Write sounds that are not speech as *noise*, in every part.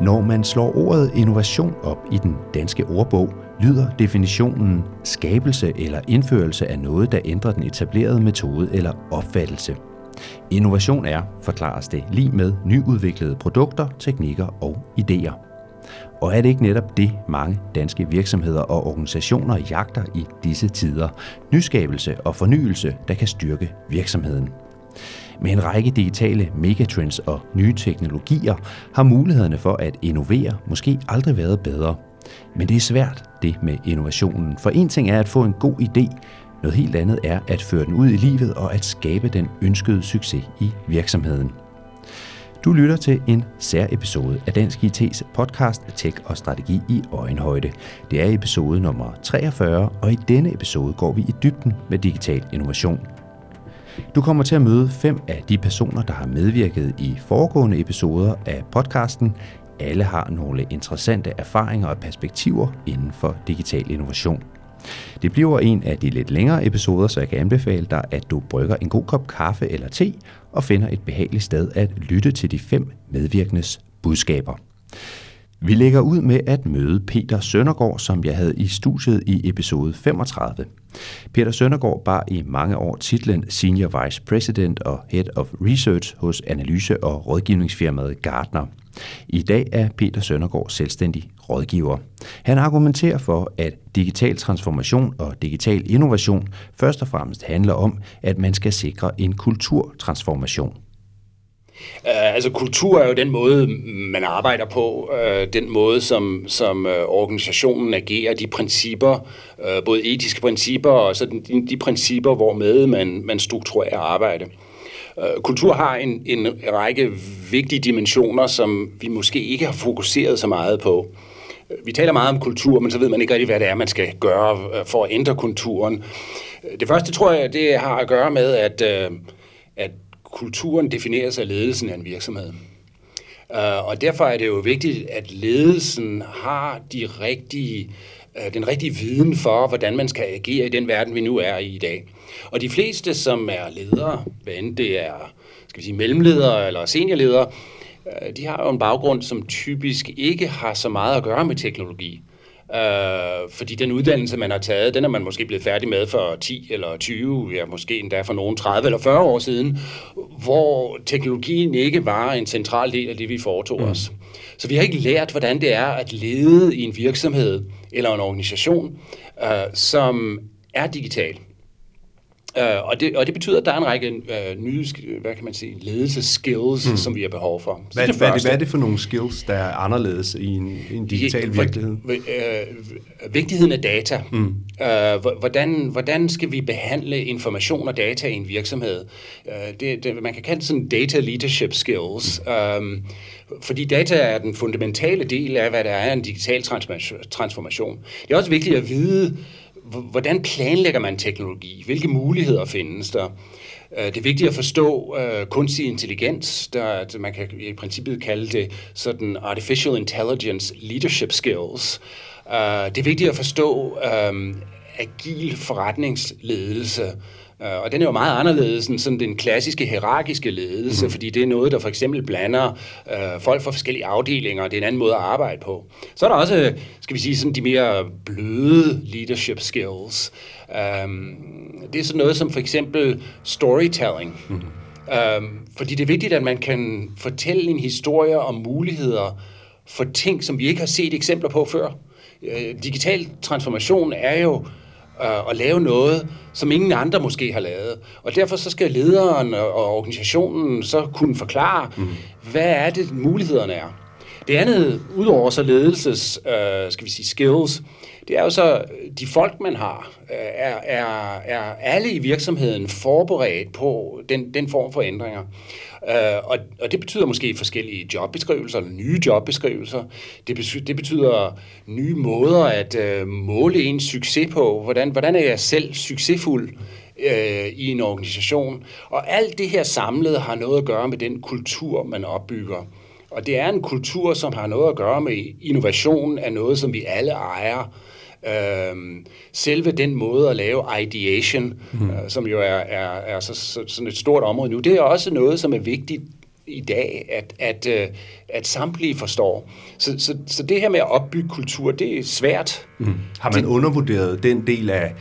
Når man slår ordet innovation op i den danske ordbog, lyder definitionen skabelse eller indførelse af noget, der ændrer den etablerede metode eller opfattelse. Innovation er, forklares det, lige med nyudviklede produkter, teknikker og idéer. Og er det ikke netop det, mange danske virksomheder og organisationer jagter i disse tider? Nyskabelse og fornyelse, der kan styrke virksomheden. Med en række digitale megatrends og nye teknologier har mulighederne for at innovere måske aldrig været bedre. Men det er svært, det med innovationen. For en ting er at få en god idé, noget helt andet er at føre den ud i livet og at skabe den ønskede succes i virksomheden. Du lytter til en særepisode af Dansk IT's podcast Tech og Strategi i Øjenhøjde. Det er episode nummer 43, og i denne episode går vi i dybden med digital innovation. Du kommer til at møde fem af de personer, der har medvirket i foregående episoder af podcasten. Alle har nogle interessante erfaringer og perspektiver inden for digital innovation. Det bliver en af de lidt længere episoder, så jeg kan anbefale dig, at du brygger en god kop kaffe eller te og finder et behageligt sted at lytte til de fem medvirkendes budskaber. Vi lægger ud med at møde Peter Søndergaard, som jeg havde i studiet i episode 35. Peter Søndergaard bar i mange år titlen Senior Vice President og Head of Research hos analyse- og rådgivningsfirmaet Gartner. I dag er Peter Søndergaard selvstændig rådgiver. Han argumenterer for, at digital transformation og digital innovation først og fremmest handler om, at man skal sikre en kulturtransformation. Uh, altså kultur er jo den måde, man arbejder på, uh, den måde, som, som uh, organisationen agerer, de principper, uh, både etiske principper og så de, de principper, hvormed man, man strukturerer arbejde. Uh, kultur har en, en række vigtige dimensioner, som vi måske ikke har fokuseret så meget på. Vi taler meget om kultur, men så ved man ikke rigtig, hvad det er, man skal gøre for at ændre kulturen. Det første, tror jeg, det har at gøre med, at, at kulturen defineres af ledelsen af en virksomhed. Øh, og derfor er det jo vigtigt, at ledelsen har de rigtige, øh, den rigtige viden for, hvordan man skal agere i den verden, vi nu er i i dag. Og de fleste, som er ledere, hvad end det er skal vi sige, mellemledere eller seniorledere, øh, de har jo en baggrund, som typisk ikke har så meget at gøre med teknologi. Øh, fordi den uddannelse, man har taget, den er man måske blevet færdig med for 10 eller 20, ja, måske endda for nogen 30 eller 40 år siden, hvor teknologien ikke var en central del af det, vi foretog mm. os. Så vi har ikke lært, hvordan det er at lede i en virksomhed eller en organisation, øh, som er digital. Uh, og, det, og det betyder, at der er en række uh, nye hvad kan man sige, ledelseskills, mm. som vi har behov for. Så hvad, det hvad, hvad er det for nogle skills, der er anderledes i en, en digital for, virkelighed? Uh, vigtigheden af data. Mm. Uh, hvordan, hvordan skal vi behandle information og data i en virksomhed? Uh, det, det, man kan kalde det sådan data leadership skills. Mm. Um, fordi data er den fundamentale del af, hvad der er en digital transformation. Det er også vigtigt at vide, hvordan planlægger man teknologi? Hvilke muligheder findes der? Øh, det er vigtigt at forstå uh, kunstig intelligens, der man kan i princippet kalde det sådan artificial intelligence leadership skills. Uh, det er vigtigt at forstå um, agil forretningsledelse, og den er jo meget anderledes end sådan den klassiske hierarkiske ledelse, mm. fordi det er noget, der for eksempel blander øh, folk fra forskellige afdelinger, og det er en anden måde at arbejde på. Så er der også, skal vi sige, sådan de mere bløde leadership skills. Um, det er sådan noget som for eksempel storytelling. Mm. Um, fordi det er vigtigt, at man kan fortælle en historie om muligheder for ting, som vi ikke har set eksempler på før. Uh, digital transformation er jo øh, at lave noget, som ingen andre måske har lavet. Og derfor så skal lederen og organisationen så kunne forklare, mm. hvad er det, mulighederne er. Det andet, udover så ledelses, øh, skal vi sige, skills, det er jo så, de folk, man har, øh, er, er, er alle i virksomheden forberedt på den, den form for ændringer. Øh, og, og det betyder måske forskellige jobbeskrivelser, eller nye jobbeskrivelser. Det betyder, det betyder nye måder at øh, måle en succes på. Hvordan, hvordan er jeg selv succesfuld øh, i en organisation? Og alt det her samlet har noget at gøre med den kultur, man opbygger. Og det er en kultur, som har noget at gøre med innovation af noget, som vi alle ejer. Øhm, selve den måde at lave ideation, mm. øh, som jo er, er, er så, så, sådan et stort område nu, det er også noget, som er vigtigt i dag, at, at, øh, at samtlige forstår. Så, så, så det her med at opbygge kultur, det er svært. Mm. Har man undervurderet den del af,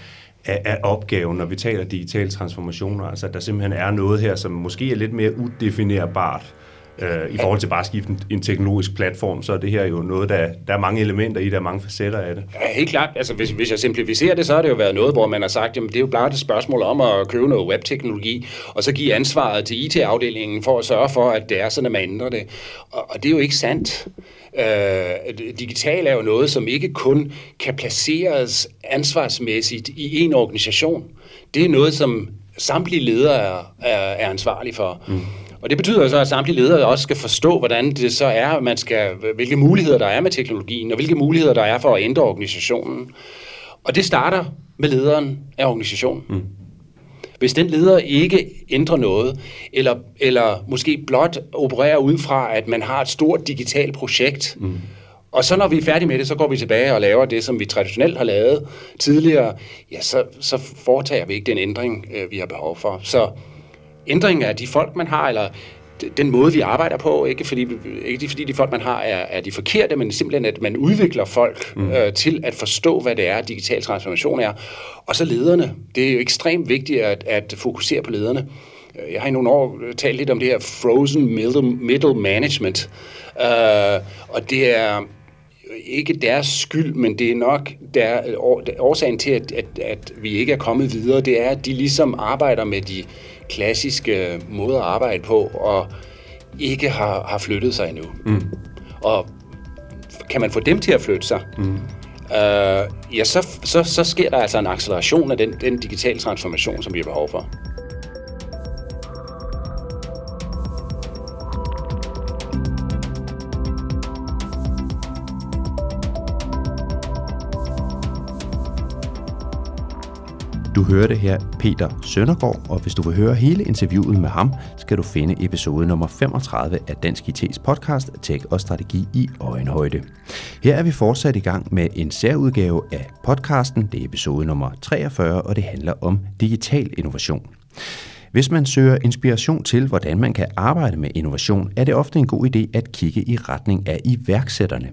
af, af opgaven, når vi taler digitale transformationer? Altså, at der simpelthen er noget her, som måske er lidt mere udefinerbart, Øh, I forhold til bare at skifte en, teknologisk platform, så er det her jo noget, der, der er mange elementer i, der er mange facetter af det. Ja, helt klart. Altså, hvis, hvis jeg simplificerer det, så har det jo været noget, hvor man har sagt, jamen det er jo bare et spørgsmål om at købe noget webteknologi, og så give ansvaret til IT-afdelingen for at sørge for, at det er sådan, at man ændrer det. Og, og det er jo ikke sandt. Øh, digital er jo noget, som ikke kun kan placeres ansvarsmæssigt i en organisation. Det er noget, som samtlige ledere er, er, er ansvarlige for. Mm. Og det betyder så, at samtlige ledere også skal forstå, hvordan det så er, man skal, hvilke muligheder der er med teknologien, og hvilke muligheder der er for at ændre organisationen. Og det starter med lederen af organisationen. Mm. Hvis den leder ikke ændrer noget, eller, eller måske blot opererer ud fra, at man har et stort digitalt projekt, mm. og så når vi er færdige med det, så går vi tilbage og laver det, som vi traditionelt har lavet tidligere, ja, så, så foretager vi ikke den ændring, øh, vi har behov for. Så ændring af de folk, man har, eller den måde, vi arbejder på, ikke fordi, ikke fordi de folk, man har, er, er de forkerte, men simpelthen, at man udvikler folk mm. øh, til at forstå, hvad det er, digital transformation er. Og så lederne. Det er jo ekstremt vigtigt at, at fokusere på lederne. Jeg har i nogle år talt lidt om det her frozen middle, middle management, øh, og det er ikke deres skyld, men det er nok der, årsagen til, at, at, at vi ikke er kommet videre, det er, at de ligesom arbejder med de klassiske måder at arbejde på, og ikke har, har flyttet sig endnu. Mm. Og kan man få dem til at flytte sig, mm. øh, ja, så, så, så sker der altså en acceleration af den, den digitale transformation, som vi har behov for. Du hørte her Peter Søndergaard, og hvis du vil høre hele interviewet med ham, skal du finde episode nummer 35 af Dansk IT's podcast Tech og Strategi i øjenhøjde. Her er vi fortsat i gang med en særudgave af podcasten. Det er episode nummer 43, og det handler om digital innovation. Hvis man søger inspiration til, hvordan man kan arbejde med innovation, er det ofte en god idé at kigge i retning af iværksætterne.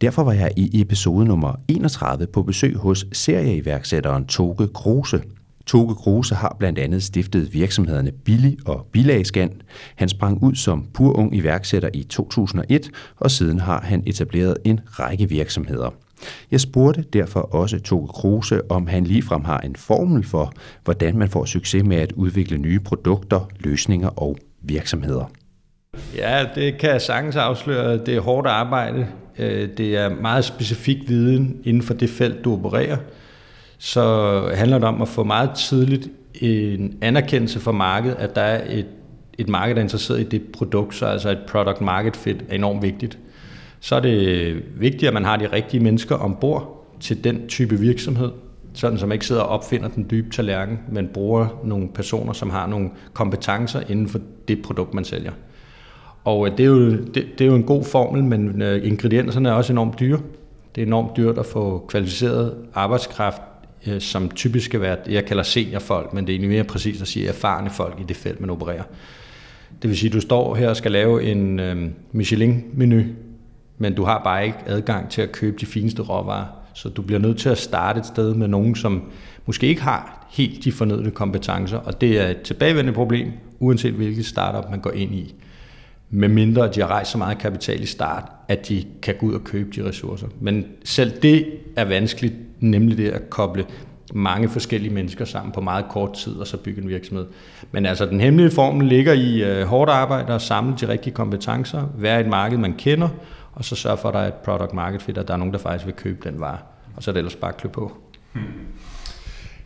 Derfor var jeg i episode nummer 31 på besøg hos serieiværksætteren Toge Kruse. Toge Kruse har blandt andet stiftet virksomhederne Billy og Bilagscan. Han sprang ud som pur ung iværksætter i 2001, og siden har han etableret en række virksomheder. Jeg spurgte derfor også Toge Kruse, om han ligefrem har en formel for, hvordan man får succes med at udvikle nye produkter, løsninger og virksomheder. Ja, det kan jeg sagtens afsløre. Det er hårdt arbejde. Øh, det er meget specifik viden inden for det felt, du opererer. Så handler det om at få meget tidligt en anerkendelse for markedet, at der er et, et marked, der er interesseret i det produkt, så altså et product market fit er enormt vigtigt så er det vigtigt, at man har de rigtige mennesker ombord til den type virksomhed, sådan som ikke sidder og opfinder den dybe tallerken, men bruger nogle personer, som har nogle kompetencer inden for det produkt, man sælger. Og øh, det er jo, det, det er jo en god formel, men øh, ingredienserne er også enormt dyre. Det er enormt dyrt at få kvalificeret arbejdskraft, øh, som typisk skal være, jeg kalder seniorfolk, men det er egentlig mere præcist at sige erfarne folk i det felt, man opererer. Det vil sige, at du står her og skal lave en Michelin-menu, men du har bare ikke adgang til at købe de fineste råvarer. Så du bliver nødt til at starte et sted med nogen, som måske ikke har helt de fornødne kompetencer, og det er et tilbagevendende problem, uanset hvilket startup man går ind i. Med mindre at de har rejst så meget kapital i start, at de kan gå ud og købe de ressourcer. Men selv det er vanskeligt, nemlig det at koble mange forskellige mennesker sammen på meget kort tid, og så bygge en virksomhed. Men altså, den hemmelige formel ligger i øh, hårdt arbejde og samle de rigtige kompetencer, være et marked, man kender, og så sørge for, at der er et product market fit, og der er nogen, der faktisk vil købe den vare, og så er det ellers bare klø på. Hmm.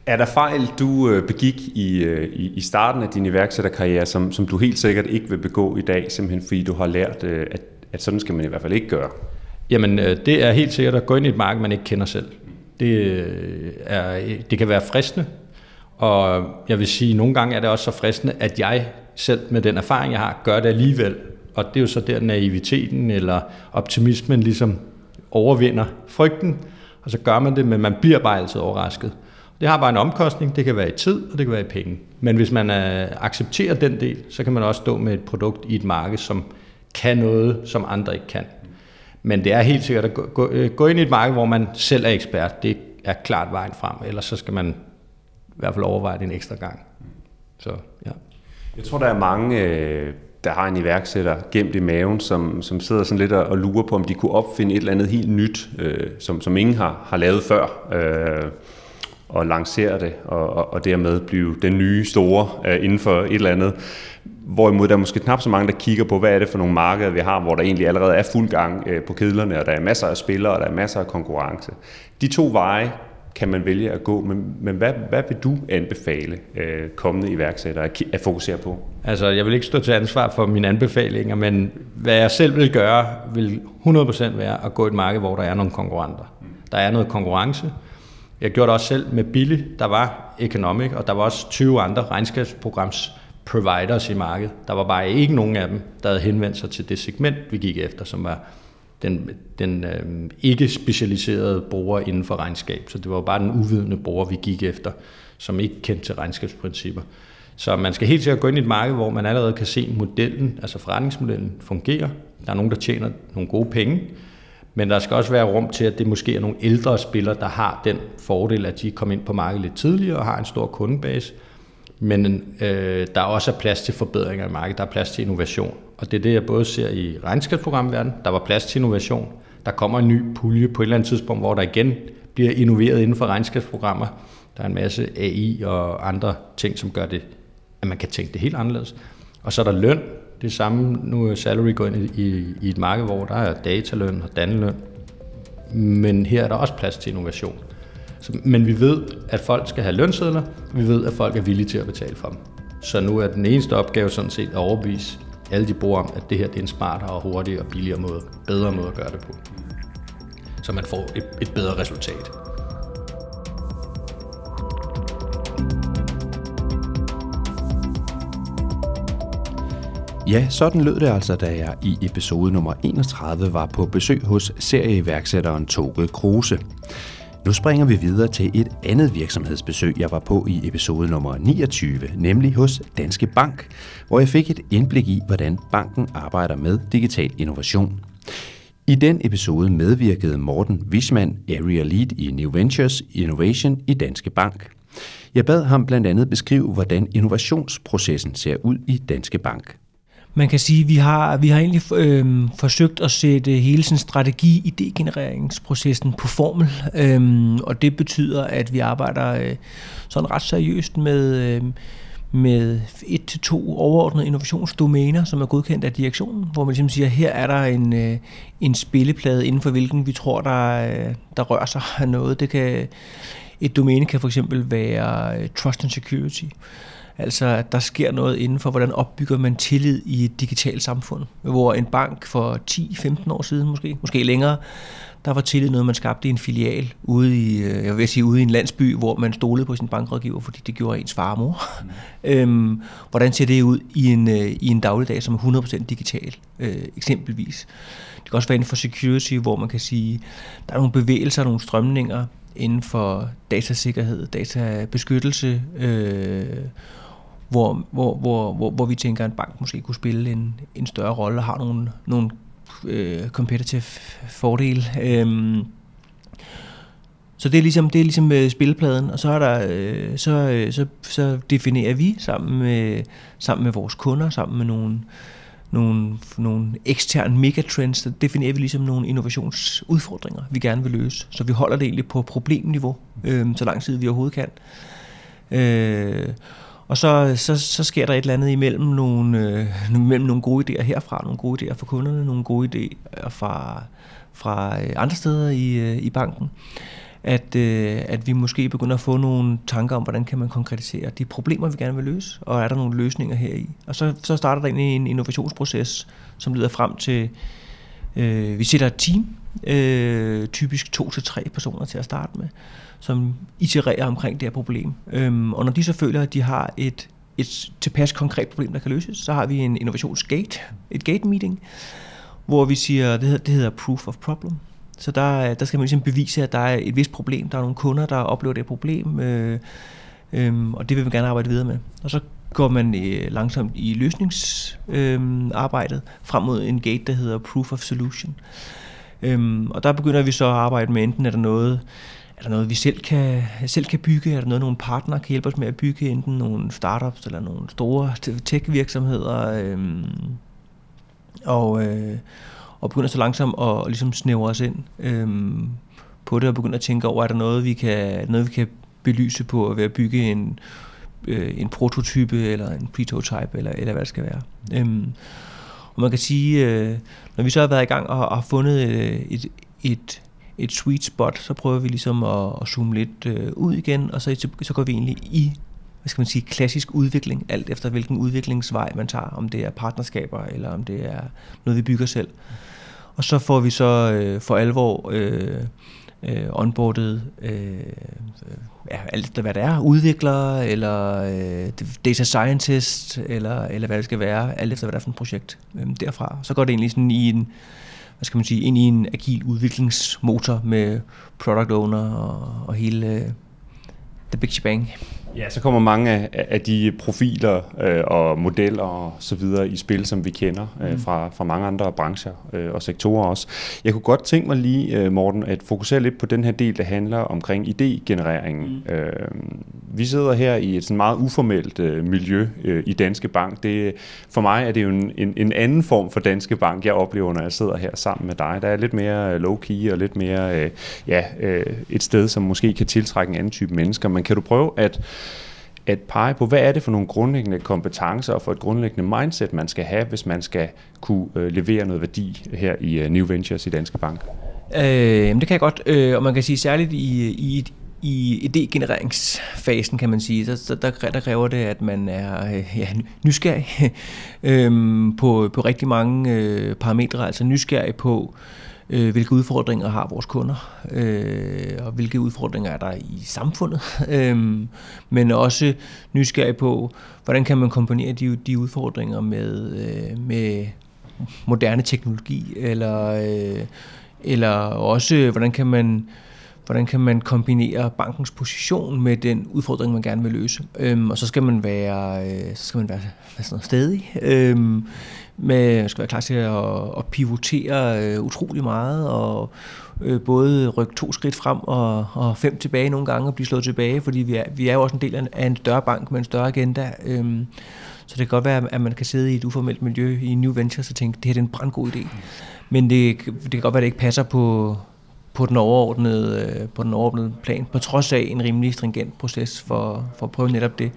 Er der fejl, du øh, begik i, øh, i, i starten af din iværksætterkarriere, som, som du helt sikkert ikke vil begå i dag, simpelthen fordi du har lært, øh, at, at sådan skal man i hvert fald ikke gøre? Jamen, det er helt sikkert at gå ind i et marked, man ikke kender selv. Det, er, det kan være fristende, og jeg vil sige, at nogle gange er det også så fristende, at jeg selv med den erfaring, jeg har, gør det alligevel, og det er jo så der naiviteten eller optimismen ligesom overvinder frygten, og så gør man det, men man bliver bare altid overrasket. Det har bare en omkostning, det kan være i tid, og det kan være i penge. Men hvis man øh, accepterer den del, så kan man også stå med et produkt i et marked, som kan noget, som andre ikke kan. Men det er helt sikkert at gå, gå, øh, gå ind i et marked, hvor man selv er ekspert. Det er klart vejen frem, ellers så skal man i hvert fald overveje det en ekstra gang. Så, ja. Jeg tror, der er mange, øh, der har en iværksætter gemt i maven, som, som sidder sådan lidt og lurer på, om de kunne opfinde et eller andet helt nyt, øh, som, som ingen har, har lavet før, øh, og lancere det, og, og, og dermed blive den nye store øh, inden for et eller andet. Hvorimod der er måske knap så mange, der kigger på, hvad er det for nogle markeder, vi har, hvor der egentlig allerede er fuld gang øh, på kedlerne, og der er masser af spillere, og der er masser af konkurrence. De to veje kan man vælge at gå, men, men hvad, hvad vil du anbefale øh, kommende iværksættere at, at fokusere på? Altså, jeg vil ikke stå til ansvar for mine anbefalinger, men hvad jeg selv vil gøre, vil 100% være at gå i et marked, hvor der er nogle konkurrenter. Der er noget konkurrence. Jeg gjorde det også selv med Billy. Der var Economic, og der var også 20 andre regnskabsprograms providers i markedet. Der var bare ikke nogen af dem, der havde henvendt sig til det segment, vi gik efter, som var den, den øh, ikke specialiserede bruger inden for regnskab. Så det var bare den uvidende bruger, vi gik efter, som ikke kendte til regnskabsprincipper. Så man skal helt sikkert gå ind i et marked, hvor man allerede kan se modellen, altså forretningsmodellen, fungerer. Der er nogen, der tjener nogle gode penge, men der skal også være rum til, at det måske er nogle ældre spillere, der har den fordel, at de kom ind på markedet lidt tidligere og har en stor kundebase. Men øh, der er også plads til forbedringer i markedet, der er plads til innovation. Og det er det, jeg både ser i regnskabsprogramverdenen. Der var plads til innovation. Der kommer en ny pulje på et eller andet tidspunkt, hvor der igen bliver innoveret inden for regnskabsprogrammer. Der er en masse AI og andre ting, som gør det, at man kan tænke det helt anderledes. Og så er der løn. Det samme, nu er salary går ind i, i et marked, hvor der er dataløn og danløn. Men her er der også plads til innovation. Så, men vi ved, at folk skal have lønsedler, vi ved, at folk er villige til at betale for dem. Så nu er den eneste opgave sådan set at overbevise alle de bruger om, at det her det er en smartere og hurtigere og billigere måde, bedre måde at gøre det på. Så man får et, et bedre resultat. Ja, sådan lød det altså, da jeg i episode nummer 31 var på besøg hos serieiværksætteren Toge Kruse. Nu springer vi videre til et andet virksomhedsbesøg, jeg var på i episode nummer 29, nemlig hos Danske Bank, hvor jeg fik et indblik i, hvordan banken arbejder med digital innovation. I den episode medvirkede Morten Wischmann, Area Lead i New Ventures Innovation i Danske Bank. Jeg bad ham blandt andet beskrive, hvordan innovationsprocessen ser ud i Danske Bank. Man kan sige, vi har, vi har egentlig øh, forsøgt at sætte hele sådan strategi idégenereringsprocessen på formel, øh, og det betyder, at vi arbejder øh, sådan ret seriøst med, øh, med et til to overordnede innovationsdomæner, som er godkendt af direktionen, hvor man ligesom siger, her er der en, øh, en spilleplade, inden for hvilken vi tror, der, øh, der rører sig *laughs* noget. Det kan, et domæne kan for eksempel være øh, trust and security. Altså, at der sker noget inden for, hvordan opbygger man tillid i et digitalt samfund. Hvor en bank for 10-15 år siden måske, måske længere, der var tillid noget, man skabte i en filial ude i, øh, jeg vil sige, ude i en landsby, hvor man stolede på sin bankrådgiver, fordi det gjorde ens far og mor. Mm. *laughs* øhm, hvordan ser det ud i en, øh, i en dagligdag, som er 100% digital, øh, eksempelvis? Det kan også være inden for security, hvor man kan sige, der er nogle bevægelser, nogle strømninger inden for datasikkerhed, databeskyttelse, øh, hvor, hvor, hvor, hvor, hvor vi tænker, at en bank måske kunne spille en, en større rolle og har nogle, nogle øh, competitive fordele. Øhm, så det er ligesom, det er ligesom øh, spilpladen, og så, er der, øh, så, øh, så, så definerer vi sammen med, sammen med vores kunder, sammen med nogle, nogle, nogle eksterne megatrends, så definerer vi ligesom nogle innovationsudfordringer, vi gerne vil løse. Så vi holder det egentlig på problemniveau, øh, så lang tid vi overhovedet kan. Øh, og så, så, så sker der et eller andet imellem nogle, øh, imellem nogle gode idéer herfra, nogle gode idéer fra kunderne, nogle gode idéer fra, fra øh, andre steder i, øh, i banken. At, øh, at vi måske begynder at få nogle tanker om, hvordan kan man konkretisere de problemer, vi gerne vil løse, og er der nogle løsninger heri. Og så, så starter der egentlig en innovationsproces, som leder frem til, øh, vi sætter et team, øh, typisk to til tre personer til at starte med, som itererer omkring det her problem. Øhm, og når de så føler, at de har et, et tilpas konkret problem, der kan løses, så har vi en innovationsgate, et gate meeting, hvor vi siger, det hedder, det hedder proof of problem. Så der, der skal man ligesom bevise, at der er et vist problem. Der er nogle kunder, der oplever det problem, øh, øh, og det vil vi gerne arbejde videre med. Og så går man øh, langsomt i løsningsarbejdet øh, frem mod en gate, der hedder Proof of Solution. Øhm, og der begynder vi så at arbejde med, enten er der noget, er der noget vi selv kan, selv kan bygge, er der noget, nogle partner kan hjælpe os med at bygge, enten nogle startups eller nogle store tech-virksomheder, øhm, og, øh, og begynder så langsomt at ligesom snævre os ind øhm, på det, og begynder at tænke over, er der noget, vi kan, noget, vi kan belyse på ved at bygge en, øh, en prototype, eller en prototype, eller, eller hvad det skal være. Øhm, og man kan sige, øh, når vi så har været i gang og, har fundet øh, et, et, et sweet spot, så prøver vi ligesom at, at zoome lidt øh, ud igen, og så, så går vi egentlig i hvad skal man sige, klassisk udvikling, alt efter hvilken udviklingsvej man tager, om det er partnerskaber, eller om det er noget, vi bygger selv. Og så får vi så øh, for alvor øh, øh, onboardet øh, øh ja, alt efter hvad det er, udviklere, eller øh, data scientist, eller, eller hvad det skal være, alt efter hvad det er for et projekt øh, derfra. Så går det egentlig sådan i en, hvad skal man sige, ind i en agil udviklingsmotor med product owner og, og hele uh, the big shebang. Ja, så kommer mange af, af de profiler øh, og modeller og så videre i spil, som vi kender øh, mm. fra, fra mange andre brancher øh, og sektorer også. Jeg kunne godt tænke mig lige, øh, Morten, at fokusere lidt på den her del, der handler omkring idégenereringen. Mm. Øh, vi sidder her i et sådan meget uformelt øh, miljø øh, i Danske Bank. Det, for mig er det jo en, en, en anden form for Danske Bank, jeg oplever, når jeg sidder her sammen med dig. Der er lidt mere low-key og lidt mere øh, ja, øh, et sted, som måske kan tiltrække en anden type mennesker. Men kan du prøve at at pege på, hvad er det for nogle grundlæggende kompetencer og for et grundlæggende mindset, man skal have, hvis man skal kunne øh, levere noget værdi her i øh, New Ventures i Danske Bank? Øh, det kan jeg godt, øh, og man kan sige særligt i, i, i idégenereringsfasen, kan man sige, så der, der kræver det, at man er øh, ja, nysgerrig *laughs* øh, på, på rigtig mange øh, parametre, altså nysgerrig på, øh, øh, hvilke udfordringer har vores kunder, øh, og hvilke udfordringer er der i samfundet, *laughs* øh, men også nysgerrig på, hvordan kan man kombinere de, de udfordringer med, øh, med moderne teknologi, eller, øh, eller også, hvordan kan man hvordan kan man kombinere bankens position med den udfordring, man gerne vil løse. Øhm, og så skal man være, øh, så skal man være, være sådan noget stedig. Øhm, med, skal være klar til at, at pivotere øh, utrolig meget, og øh, både rykke to skridt frem og, og fem tilbage nogle gange, og blive slået tilbage, fordi vi er, vi er jo også en del af en større bank med en større agenda. Øhm, så det kan godt være, at man kan sidde i et uformelt miljø i New Ventures og tænke, det her er en brandgod idé. Men det, det kan godt være, at det ikke passer på, på den overordnede, øh, på den overordnede plan, på trods af en rimelig stringent proces for, for at prøve netop det.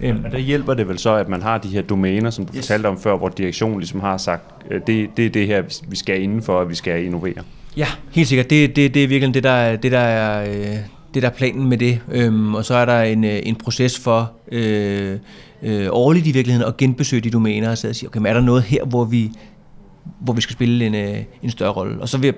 Øhm. Men der hjælper det vel så, at man har de her domæner, som du yes. fortalte om før, hvor direktionen ligesom har sagt, øh, det, det er det her, vi skal indenfor, at vi skal innovere. Ja, helt sikkert. Det, det, det er virkelig det, der, det, der er, øh, det, der er planen med det. Øhm, og så er der en, en proces for øh, øh, årligt i virkeligheden at genbesøge de domæner og sige, okay, men er der noget her, hvor vi, hvor vi skal spille en, en større rolle? Og så vil jeg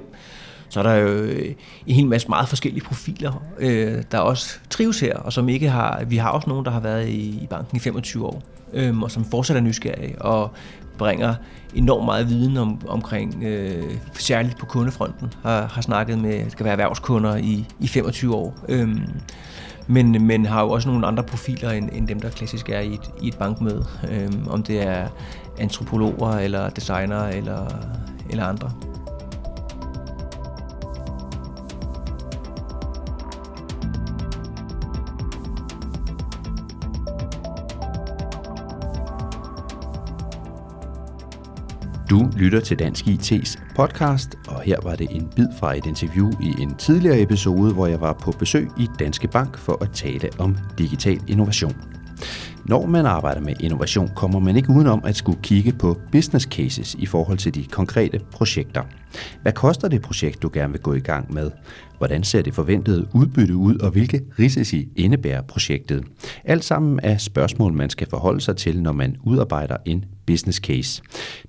så er der jo øh, en hel masse meget forskellige profiler, øh, der også trives her, og som ikke har... Vi har også nogen, der har været i, i banken i 25 år, øh, og som fortsat er nysgerrige, og bringer enormt meget viden om, omkring, øh, særligt på kundefronten, har, har snakket med, skal være erhvervskunder i, i 25 år. Øh, men, men har jo også nogle andre profiler end, end dem, der klassisk er i et, i et bankmøde. Øh, om det er antropologer, eller designer, eller, eller andre. Du lytter til Dansk IT's podcast, og her var det en bid fra et interview i en tidligere episode, hvor jeg var på besøg i Danske Bank for at tale om digital innovation. Når man arbejder med innovation, kommer man ikke udenom at skulle kigge på business cases i forhold til de konkrete projekter. Hvad koster det projekt, du gerne vil gå i gang med? Hvordan ser det forventede udbytte ud, og hvilke risici indebærer projektet? Alt sammen er spørgsmål, man skal forholde sig til, når man udarbejder en business case.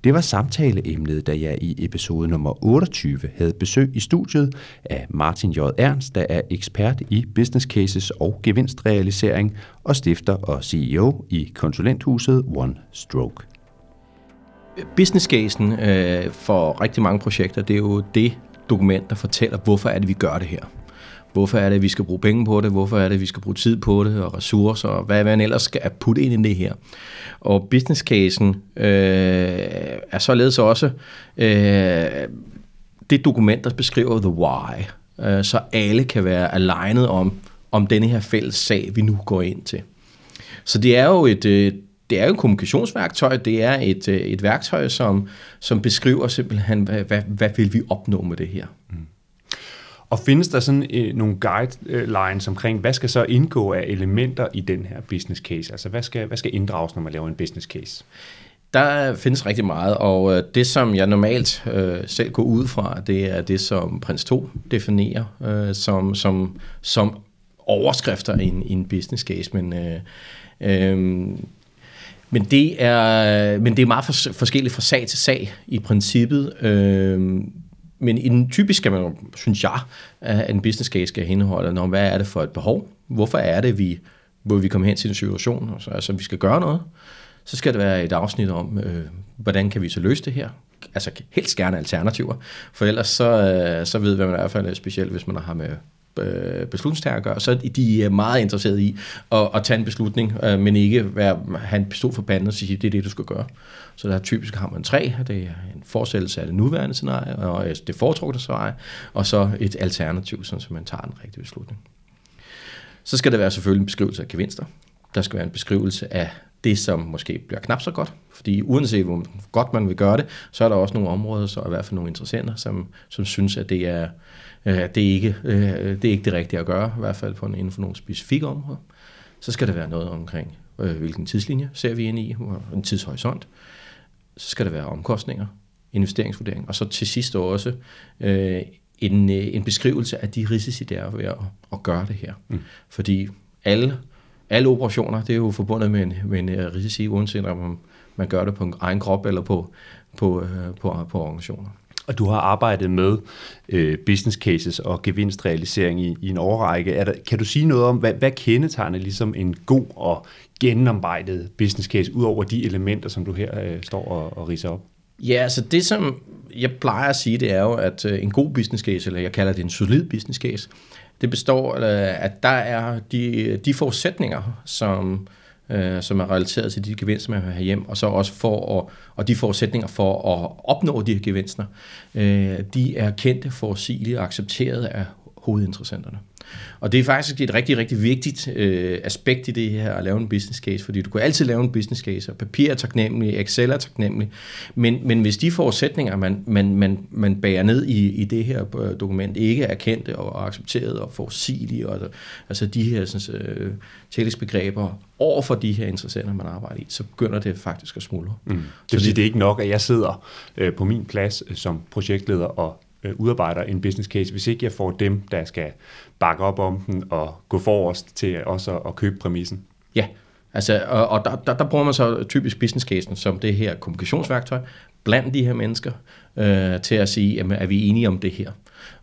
Det var samtaleemnet, da jeg i episode nummer 28 havde besøg i studiet af Martin J. Ernst, der er ekspert i business cases og gevinstrealisering og stifter og CEO i konsulenthuset One Stroke. Business casen øh, for rigtig mange projekter, det er jo det, dokument, der fortæller, hvorfor er det, vi gør det her. Hvorfor er det, vi skal bruge penge på det? Hvorfor er det, vi skal bruge tid på det og ressourcer? Og hvad man ellers skal putte ind i det her? Og business casen øh, er således også øh, det dokument, der beskriver the why. Øh, så alle kan være alignet om, om denne her fælles sag, vi nu går ind til. Så det er jo et, øh, det er jo et kommunikationsværktøj, det er et, øh, et værktøj, som, som beskriver simpelthen, hvad, hvad, hvad vil vi opnå med det her. Mm. Og findes der sådan øh, nogle guidelines omkring, hvad skal så indgå af elementer i den her business case? Altså hvad skal, hvad skal inddrages, når man laver en business case? Der findes rigtig meget, og det som jeg normalt øh, selv går ud fra, det er det, som Prins 2 definerer øh, som, som, som overskrifter i en, i en business case. Men, øh, Øhm, men, det er, men det er meget fors- forskelligt fra sag til sag i princippet. Øhm, men i den typisk skal man, synes jeg, at en business case skal indeholde, når, hvad er det for et behov? Hvorfor er det, vi, hvor vi kommer hen til en situation, altså, altså vi skal gøre noget? Så skal det være et afsnit om, øh, hvordan kan vi så løse det her? Altså helst gerne alternativer, for ellers så, øh, så ved man i hvert fald, specielt hvis man har med Øh, beslutningstager at gøre, så de er meget interesserede i at, at tage en beslutning, øh, men ikke være, have en pistol for panden og sige, det er det, du skal gøre. Så der typisk har man tre, det er en forsættelse af det nuværende scenarie, og altså det foretrukne scenarie, og så et alternativ, så man tager en rigtig beslutning. Så skal der være selvfølgelig en beskrivelse af gevinster. Der skal være en beskrivelse af det, som måske bliver knap så godt. Fordi uanset hvor godt man vil gøre det, så er der også nogle områder, så er i hvert fald nogle interessenter, som, som synes, at det er, øh, det, er ikke, øh, det er ikke det rigtige at gøre, i hvert fald på en, inden for nogle specifikke områder. Så skal der være noget omkring, øh, hvilken tidslinje ser vi ind i, en tidshorisont. Så skal der være omkostninger, investeringsvurdering, og så til sidst også øh, en, en beskrivelse af de risici, der er ved at, at gøre det her. Mm. Fordi alle alle operationer, det er jo forbundet med en, med en risici, uanset om man gør det på en egen krop eller på, på, øh, på, på organisationer. Og du har arbejdet med øh, business cases og gevinstrealisering i, i en årrække. Er der, kan du sige noget om, hvad, hvad kendetegner ligesom en god og gennemarbejdet business case, ud over de elementer, som du her øh, står og, og riser op? Ja, altså det som jeg plejer at sige, det er jo, at øh, en god business case, eller jeg kalder det en solid business case, det består af, at der er de, de forudsætninger, som, øh, øh, som er relateret til de gevinster, man vil have hjem, og så også for at, og de forudsætninger for at opnå de her gevinster, øh, de er kendte, forudsigelige og accepteret af hovedinteressenterne. Og det er faktisk et rigtig, rigtig vigtigt øh, aspekt i det her at lave en business case, fordi du kan altid lave en business case, og papir er taknemmelig, Excel er taknemmelig, men, men hvis de forudsætninger, man, man, man, man bærer ned i, i det her øh, dokument, ikke er kendte og accepteret og forudsigelige, og, altså de her sådan, øh, tillægsbegreber over for de her interessenter, man arbejder i, så begynder det faktisk at smuldre. Mm. Det vil sige, det er ikke nok, at jeg sidder øh, på min plads øh, som projektleder og øh, udarbejder en business case, hvis ikke jeg får dem, der skal bakke op om den og gå forrest til også at, købe præmissen. Ja, altså, og, og der, der, der bruger man så typisk business casen som det her kommunikationsværktøj blandt de her mennesker øh, til at sige, jamen, er vi enige om det her?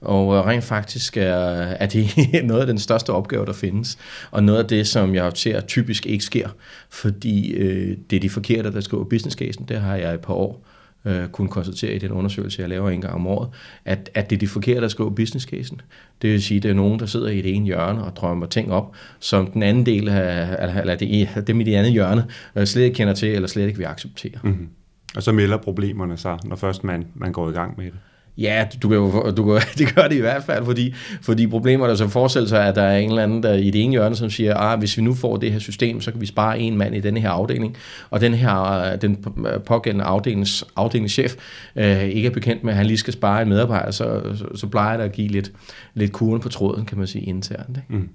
Og øh, rent faktisk er, er det *laughs* noget af den største opgave, der findes, og noget af det, som jeg ser typisk ikke sker, fordi øh, det er de forkerte, der skriver business casen, det har jeg i et par år øh, kunne konstatere i den undersøgelse, jeg laver en gang om året, at, at det er de forkerte, der skriver business casen. Det vil sige, at det er nogen, der sidder i det ene hjørne og drømmer ting op, som den anden del af, eller, eller det, dem i det andet hjørne øh, slet ikke kender til, eller slet ikke vil acceptere. Mm-hmm. Og så melder problemerne sig, når først man, man går i gang med det. Ja, du kan jo, du kan, *laughs* det gør det i hvert fald, fordi, fordi problemer der så forestiller sig, at der er en eller anden der i det ene hjørne, som siger, at ah, hvis vi nu får det her system, så kan vi spare en mand i denne her afdeling, og den her øh, den øh, pågældende afdelings, afdelingschef øh, ikke er bekendt med, at han lige skal spare en medarbejder, så, så, så plejer det at give lidt, lidt kuren på tråden, kan man sige, internt. Ikke? Mm.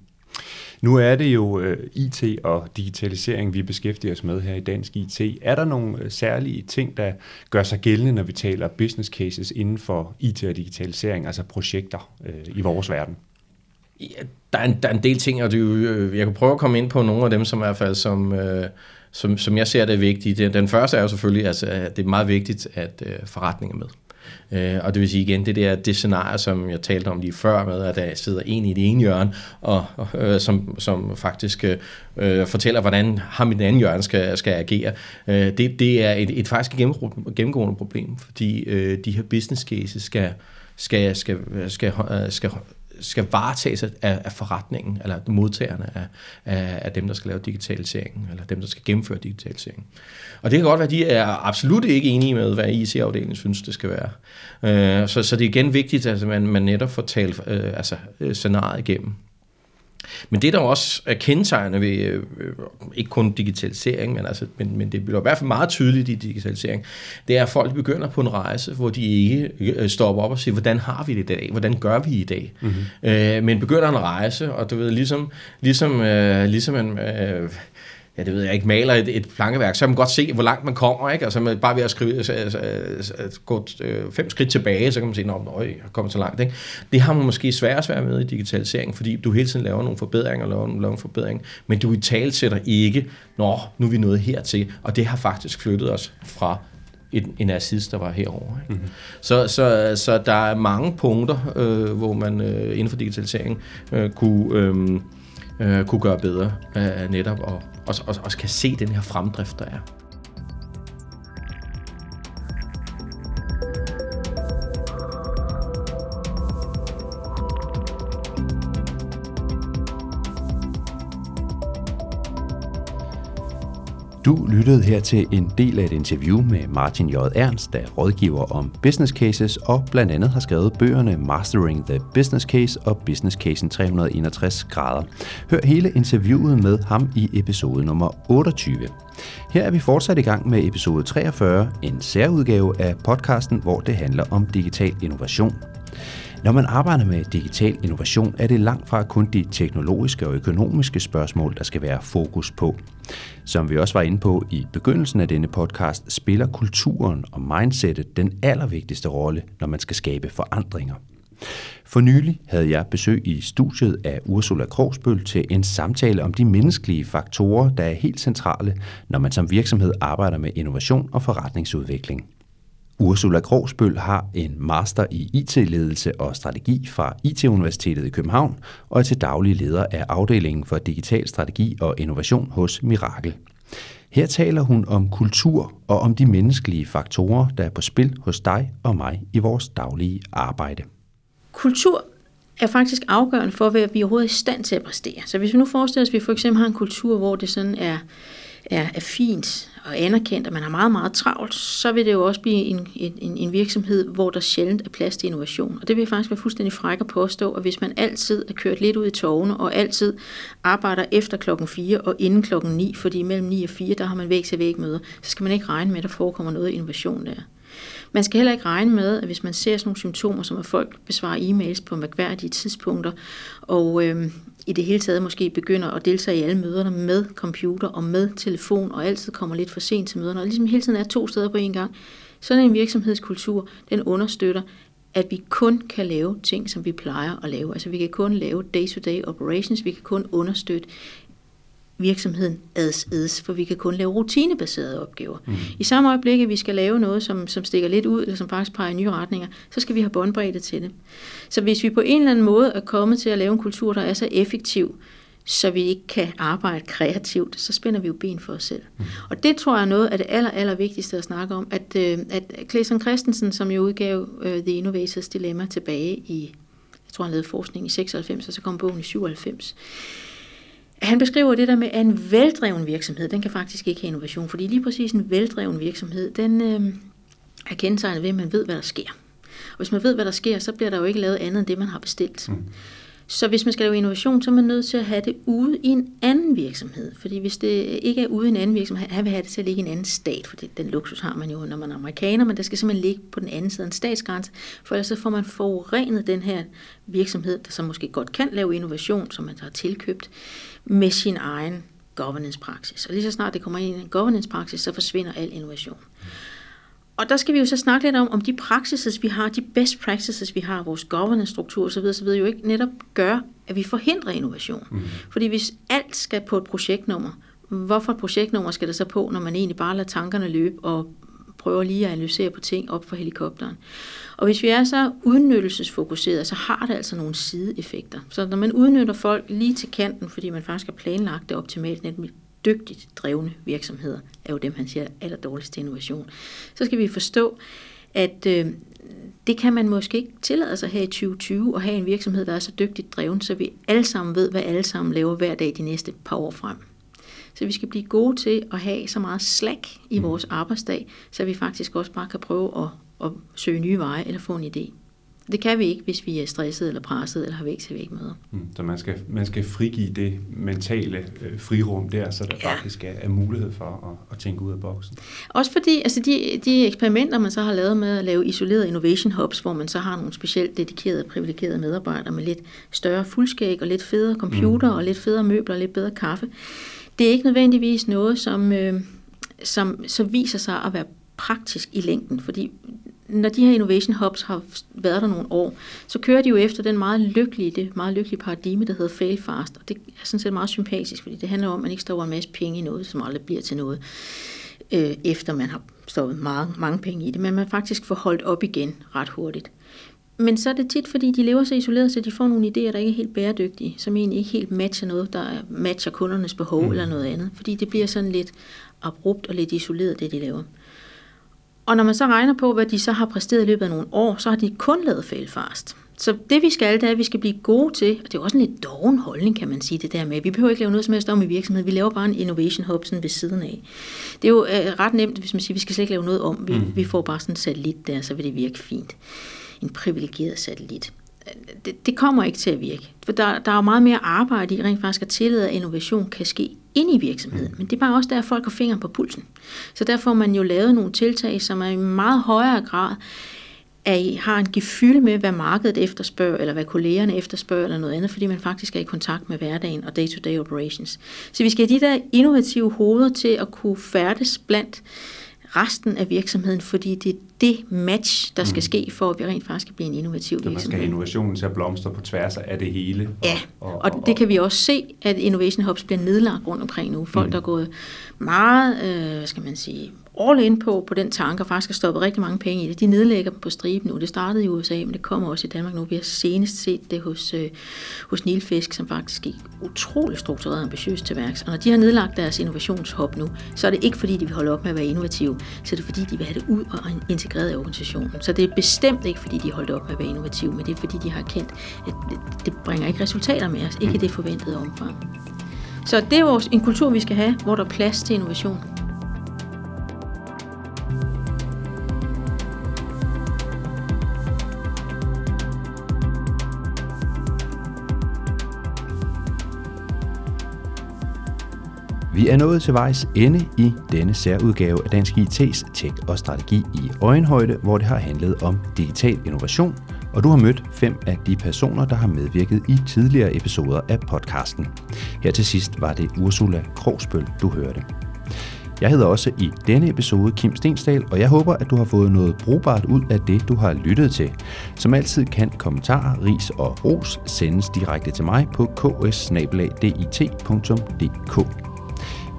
Nu er det jo øh, IT og digitalisering, vi beskæftiger os med her i Dansk IT. Er der nogle øh, særlige ting, der gør sig gældende, når vi taler business cases inden for IT og digitalisering, altså projekter øh, i vores verden? Ja, der, er en, der er en del ting, og det, øh, jeg kan prøve at komme ind på nogle af dem, som i hvert fald som, som, som jeg ser det er vigtige. Den første er jo selvfølgelig, altså, at det er meget vigtigt, at øh, forretningen er med. Øh, og det vil sige igen, det der det scenarie, som jeg talte om lige før med, at der sidder en i det ene hjørne, og, øh, som, som faktisk øh, fortæller, hvordan ham i den anden hjørne skal, skal agere. Øh, det, det er et, et faktisk gennemgående problem, fordi øh, de her business cases skal, skal, skal, skal, øh, skal, skal skal varetages af, af forretningen, eller modtagerne af, af, af dem, der skal lave digitaliseringen, eller dem, der skal gennemføre digitaliseringen. Og det kan godt være, at de er absolut ikke enige med, hvad IC-afdelingen synes, det skal være. Øh, så, så det er igen vigtigt, at man, man netop får talt øh, altså, øh, scenariet igennem. Men det, der også er kendetegnende ved, øh, ikke kun digitalisering, men, altså, men, men det bliver i hvert fald meget tydeligt i digitalisering, det er, at folk begynder på en rejse, hvor de ikke øh, stopper op og siger, hvordan har vi det i dag? Hvordan gør vi i dag? Mm-hmm. Øh, men begynder en rejse, og du ved, ligesom, ligesom, øh, ligesom en... Øh, ja, det ved jeg ikke, maler et, et plankeværk, så kan man godt se, hvor langt man kommer, ikke? Altså bare ved at skrive, så, så, så, gå øh, fem skridt tilbage, så kan man sige, at jeg er kommet så langt, ikke? Det har man måske svært svært med i digitalisering, fordi du hele tiden laver nogle forbedringer, laver, laver en forbedring, men du i tale sætter ikke, nå, nu er vi nået hertil, og det har faktisk flyttet os fra en, en assist, der var herovre. Ikke? Mm-hmm. Så, så, så der er mange punkter, øh, hvor man øh, inden for digitalisering øh, kunne... Øh, øh, kunne gøre bedre netop, og, også, også, også kan se den her fremdrift, der er. Lyttede her til en del af et interview med Martin J. Ernst, der er rådgiver om business cases og blandt andet har skrevet bøgerne Mastering the Business Case og Business Casen 361 grader. Hør hele interviewet med ham i episode nummer 28. Her er vi fortsat i gang med episode 43, en særudgave af podcasten, hvor det handler om digital innovation. Når man arbejder med digital innovation, er det langt fra kun de teknologiske og økonomiske spørgsmål, der skal være fokus på. Som vi også var inde på i begyndelsen af denne podcast, spiller kulturen og mindsetet den allervigtigste rolle, når man skal skabe forandringer. For nylig havde jeg besøg i studiet af Ursula Krogsbøl til en samtale om de menneskelige faktorer, der er helt centrale, når man som virksomhed arbejder med innovation og forretningsudvikling. Ursula Krogsbøl har en master i IT-ledelse og strategi fra IT-universitetet i København og er til daglig leder af afdelingen for digital strategi og innovation hos Mirakel. Her taler hun om kultur og om de menneskelige faktorer, der er på spil hos dig og mig i vores daglige arbejde. Kultur er faktisk afgørende for, hvad vi overhovedet er i stand til at præstere. Så hvis vi nu forestiller os, at vi for eksempel har en kultur, hvor det sådan er er, er fint og anerkendt, og man har meget, meget travlt, så vil det jo også blive en, en, en virksomhed, hvor der sjældent er plads til innovation. Og det vil faktisk være fuldstændig fræk at påstå, at hvis man altid er kørt lidt ud i tårne, og altid arbejder efter klokken 4 og inden klokken 9, fordi mellem 9 og 4, der har man væk til væk møder, så skal man ikke regne med, at der forekommer noget innovation der. Man skal heller ikke regne med, at hvis man ser sådan nogle symptomer, som at folk besvarer e-mails på mærkværdige tidspunkter, og øh, i det hele taget måske begynder at deltage i alle møderne med computer og med telefon, og altid kommer lidt for sent til møderne, og ligesom hele tiden er to steder på en gang. Sådan en virksomhedskultur, den understøtter, at vi kun kan lave ting, som vi plejer at lave. Altså vi kan kun lave day-to-day operations, vi kan kun understøtte virksomheden ads ads, for vi kan kun lave rutinebaserede opgaver. Mm. I samme øjeblik, at vi skal lave noget, som, som stikker lidt ud, eller som faktisk peger i nye retninger, så skal vi have båndbredde til det. Så hvis vi på en eller anden måde er kommet til at lave en kultur, der er så effektiv, så vi ikke kan arbejde kreativt, så spænder vi jo ben for os selv. Mm. Og det tror jeg er noget af det aller, aller vigtigste at snakke om, at, øh, at Clayson Christensen, som jo udgav uh, The Innovators Dilemma tilbage i, jeg tror han lavede forskning i 96, og så kom bogen i 97, han beskriver det der med, at en veldreven virksomhed, den kan faktisk ikke have innovation, fordi lige præcis en veldreven virksomhed, den øh, er kendetegnet ved, at man ved, hvad der sker. Og hvis man ved, hvad der sker, så bliver der jo ikke lavet andet end det, man har bestilt. Mm. Så hvis man skal lave innovation, så er man nødt til at have det ude i en anden virksomhed. Fordi hvis det ikke er ude i en anden virksomhed, han vil have det til at ligge i en anden stat, for det, den luksus har man jo, når man er amerikaner, men der skal simpelthen ligge på den anden side af en statsgrænse, for ellers så får man forurenet den her virksomhed, der så måske godt kan lave innovation, som man har tilkøbt, med sin egen governance-praksis. Og lige så snart det kommer ind i en governance-praksis, så forsvinder al innovation. Og der skal vi jo så snakke lidt om, om de praksises, vi har, de best practices, vi har, vores governance-struktur osv., osv., jo ikke netop gør, at vi forhindrer innovation. Mm. Fordi hvis alt skal på et projektnummer, hvorfor et projektnummer skal der så på, når man egentlig bare lader tankerne løbe og prøver lige at analysere på ting op for helikopteren. Og hvis vi er så udnyttelsesfokuseret, så har det altså nogle sideeffekter. Så når man udnytter folk lige til kanten, fordi man faktisk har planlagt det optimalt, nemlig dygtigt drevne virksomheder, er jo dem, han siger aller dårligst til innovation, så skal vi forstå, at øh, det kan man måske ikke tillade sig her i 2020 at have en virksomhed, der er så dygtigt dreven, så vi alle sammen ved, hvad alle sammen laver hver dag de næste par år frem. Så vi skal blive gode til at have så meget slack i vores arbejdsdag, så vi faktisk også bare kan prøve at, at søge nye veje eller få en idé. Det kan vi ikke, hvis vi er stresset eller presset eller har væk til væk møder. Mm, så man skal, man skal frigive det mentale øh, frirum der, så der ja. faktisk er, er mulighed for at, at tænke ud af boksen. Også fordi altså de, de eksperimenter, man så har lavet med at lave isolerede innovation hubs, hvor man så har nogle specielt dedikerede, privilegerede medarbejdere med lidt større fuldskæg og lidt federe computer mm. og lidt federe møbler og lidt bedre kaffe. Det er ikke nødvendigvis noget, som, øh, som så viser sig at være praktisk i længden, fordi når de her innovation hubs har været der nogle år, så kører de jo efter den meget lykkelige, det meget lykkelige paradigme, der hedder fail fast. Og det er sådan set meget sympatisk, fordi det handler om, at man ikke står en masse penge i noget, som aldrig bliver til noget, øh, efter man har stoppet meget, mange penge i det, men man faktisk får holdt op igen ret hurtigt. Men så er det tit, fordi de lever så isoleret, så de får nogle idéer, der ikke er helt bæredygtige, som egentlig ikke helt matcher noget, der matcher kundernes behov mm. eller noget andet. Fordi det bliver sådan lidt abrupt og lidt isoleret, det de laver. Og når man så regner på, hvad de så har præsteret i løbet af nogle år, så har de kun lavet fail fast. Så det vi skal, det er, at vi skal blive gode til, og det er også en lidt doven holdning, kan man sige det der med. Vi behøver ikke lave noget som helst om i virksomheden, vi laver bare en innovation hub sådan ved siden af. Det er jo øh, ret nemt, hvis man siger, vi skal slet ikke lave noget om. Vi, mm. vi får bare sådan en satellit der, så vil det virke fint. En privilegeret satellit det, det kommer ikke til at virke. For der, der er jo meget mere arbejde i rent faktisk at tillade, at innovation kan ske ind i virksomheden. Men det er bare også der, at folk har fingeren på pulsen. Så der får man jo lavet nogle tiltag, som er i meget højere grad at I har en gefyld med, hvad markedet efterspørger, eller hvad kollegerne efterspørger, eller noget andet, fordi man faktisk er i kontakt med hverdagen og day-to-day operations. Så vi skal have de der innovative hoveder til at kunne færdes blandt resten af virksomheden, fordi det er det match, der skal mm. ske, for at vi rent faktisk kan blive en innovativ virksomhed. Så man skal innovationen til at blomstre på tværs af det hele. Og, ja, og, og, og det kan vi også se, at Innovation Hubs bliver nedlagt rundt omkring nu. Folk, mm. der er gået meget, øh, hvad skal man sige, all in på, på den tanke, og faktisk har stoppet rigtig mange penge i det. De nedlægger dem på striben nu. Det startede i USA, men det kommer også i Danmark nu. Vi har senest set det hos, øh, hos Nilfisk, som faktisk gik utrolig struktureret og ambitiøst til værks. Og når de har nedlagt deres innovationshop nu, så er det ikke fordi, de vil holde op med at være innovative, så er det fordi, de vil have det ud og integreret i organisationen. Så det er bestemt ikke fordi, de holdt op med at være innovative, men det er fordi, de har kendt, at det bringer ikke resultater med os, ikke det forventede omfang. Så det er jo en kultur, vi skal have, hvor der er plads til innovation. Vi er nået til vejs ende i denne særudgave af Dansk IT's Tech og Strategi i øjenhøjde, hvor det har handlet om digital innovation, og du har mødt fem af de personer, der har medvirket i tidligere episoder af podcasten. Her til sidst var det Ursula Krogsbøl, du hørte. Jeg hedder også i denne episode Kim Stensdal, og jeg håber, at du har fået noget brugbart ud af det, du har lyttet til. Som altid kan kommentarer, ris og ros sendes direkte til mig på ks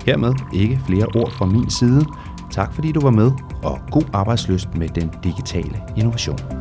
Hermed ikke flere ord fra min side. Tak fordi du var med, og god arbejdsløst med den digitale innovation.